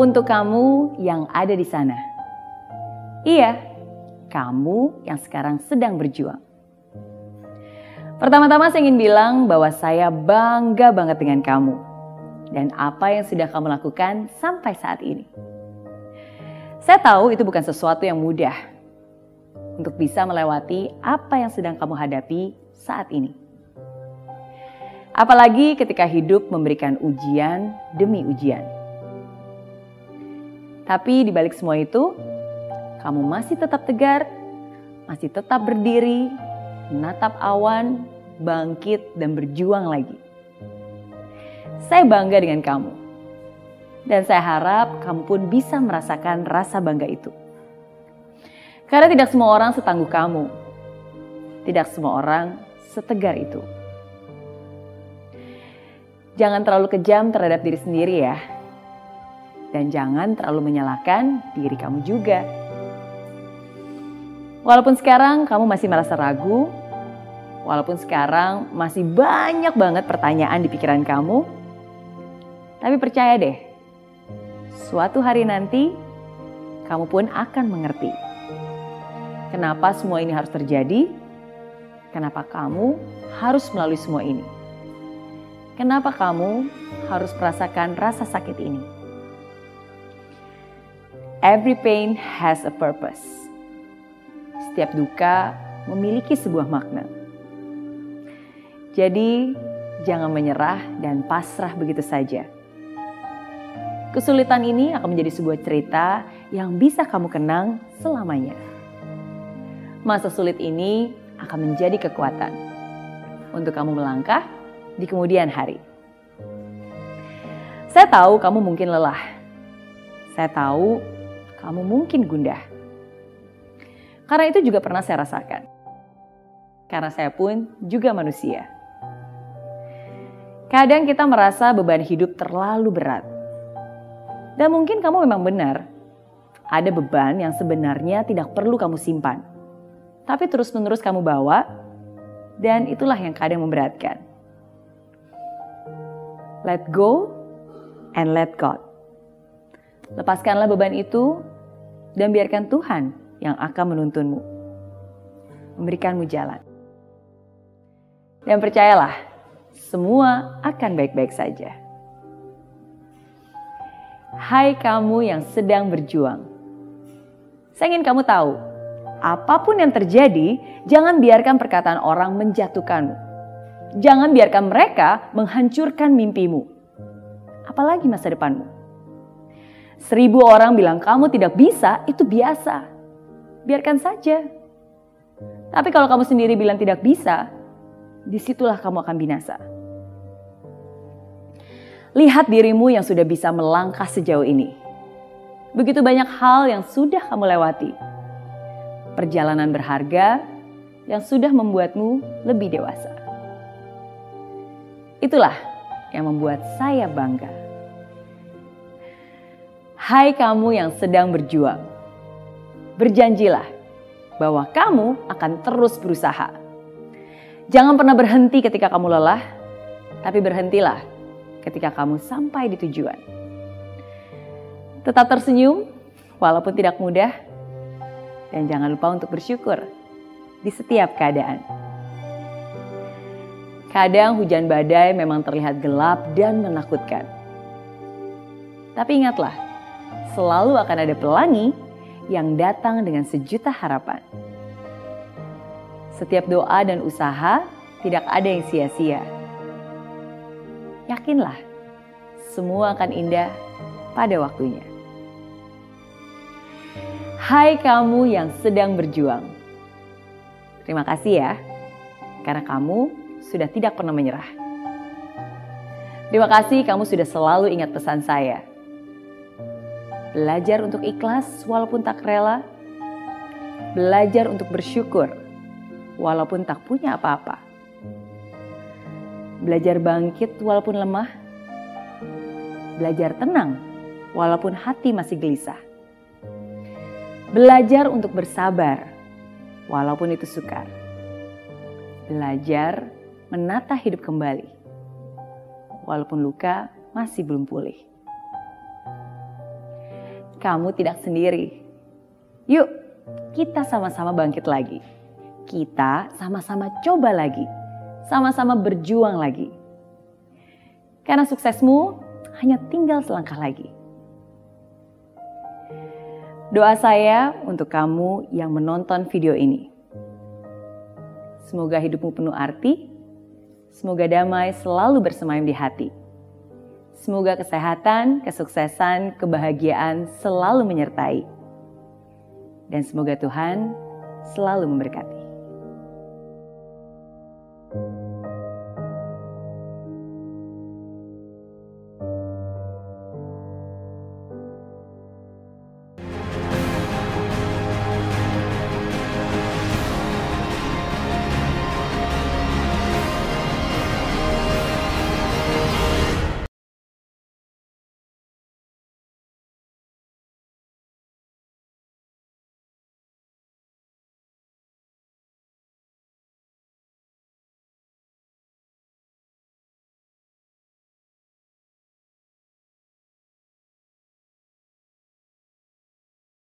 untuk kamu yang ada di sana. Iya, kamu yang sekarang sedang berjuang. Pertama-tama saya ingin bilang bahwa saya bangga banget dengan kamu dan apa yang sudah kamu lakukan sampai saat ini. Saya tahu itu bukan sesuatu yang mudah untuk bisa melewati apa yang sedang kamu hadapi saat ini. Apalagi ketika hidup memberikan ujian demi ujian. Tapi di balik semua itu, kamu masih tetap tegar, masih tetap berdiri, menatap awan, bangkit, dan berjuang lagi. Saya bangga dengan kamu. Dan saya harap kamu pun bisa merasakan rasa bangga itu. Karena tidak semua orang setangguh kamu. Tidak semua orang setegar itu. Jangan terlalu kejam terhadap diri sendiri ya. Dan jangan terlalu menyalahkan diri kamu juga. Walaupun sekarang kamu masih merasa ragu, walaupun sekarang masih banyak banget pertanyaan di pikiran kamu, tapi percaya deh, suatu hari nanti kamu pun akan mengerti. Kenapa semua ini harus terjadi? Kenapa kamu harus melalui semua ini? Kenapa kamu harus merasakan rasa sakit ini? Every pain has a purpose setiap duka memiliki sebuah makna. Jadi, jangan menyerah dan pasrah begitu saja. Kesulitan ini akan menjadi sebuah cerita yang bisa kamu kenang selamanya. Masa sulit ini akan menjadi kekuatan untuk kamu melangkah di kemudian hari. Saya tahu kamu mungkin lelah. Saya tahu kamu mungkin gundah. Karena itu juga pernah saya rasakan. Karena saya pun juga manusia. Kadang kita merasa beban hidup terlalu berat. Dan mungkin kamu memang benar. Ada beban yang sebenarnya tidak perlu kamu simpan. Tapi terus-menerus kamu bawa dan itulah yang kadang memberatkan. Let go and let God. Lepaskanlah beban itu dan biarkan Tuhan yang akan menuntunmu, memberikanmu jalan. Dan percayalah, semua akan baik-baik saja. Hai kamu yang sedang berjuang. Saya ingin kamu tahu, apa pun yang terjadi, jangan biarkan perkataan orang menjatuhkanmu. Jangan biarkan mereka menghancurkan mimpimu. Apalagi masa depanmu. Seribu orang bilang kamu tidak bisa, itu biasa biarkan saja. Tapi kalau kamu sendiri bilang tidak bisa, di situlah kamu akan binasa. Lihat dirimu yang sudah bisa melangkah sejauh ini. Begitu banyak hal yang sudah kamu lewati. Perjalanan berharga yang sudah membuatmu lebih dewasa. Itulah yang membuat saya bangga. Hai kamu yang sedang berjuang berjanjilah bahwa kamu akan terus berusaha. Jangan pernah berhenti ketika kamu lelah, tapi berhentilah ketika kamu sampai di tujuan. Tetap tersenyum walaupun tidak mudah, dan jangan lupa untuk bersyukur di setiap keadaan. Kadang hujan badai memang terlihat gelap dan menakutkan. Tapi ingatlah, selalu akan ada pelangi yang datang dengan sejuta harapan. Setiap doa dan usaha tidak ada yang sia-sia. Yakinlah, semua akan indah pada waktunya. Hai kamu yang sedang berjuang. Terima kasih ya, karena kamu sudah tidak pernah menyerah. Terima kasih kamu sudah selalu ingat pesan saya belajar untuk ikhlas walaupun tak rela, belajar untuk bersyukur walaupun tak punya apa-apa, belajar bangkit walaupun lemah, belajar tenang walaupun hati masih gelisah, belajar untuk bersabar walaupun itu sukar, belajar menata hidup kembali walaupun luka masih belum pulih. Kamu tidak sendiri. Yuk, kita sama-sama bangkit lagi. Kita sama-sama coba lagi. Sama-sama berjuang lagi. Karena suksesmu hanya tinggal selangkah lagi. Doa saya untuk kamu yang menonton video ini. Semoga hidupmu penuh arti, semoga damai selalu bersemayam di hati. Semoga kesehatan, kesuksesan, kebahagiaan selalu menyertai. Dan semoga Tuhan selalu memberkati.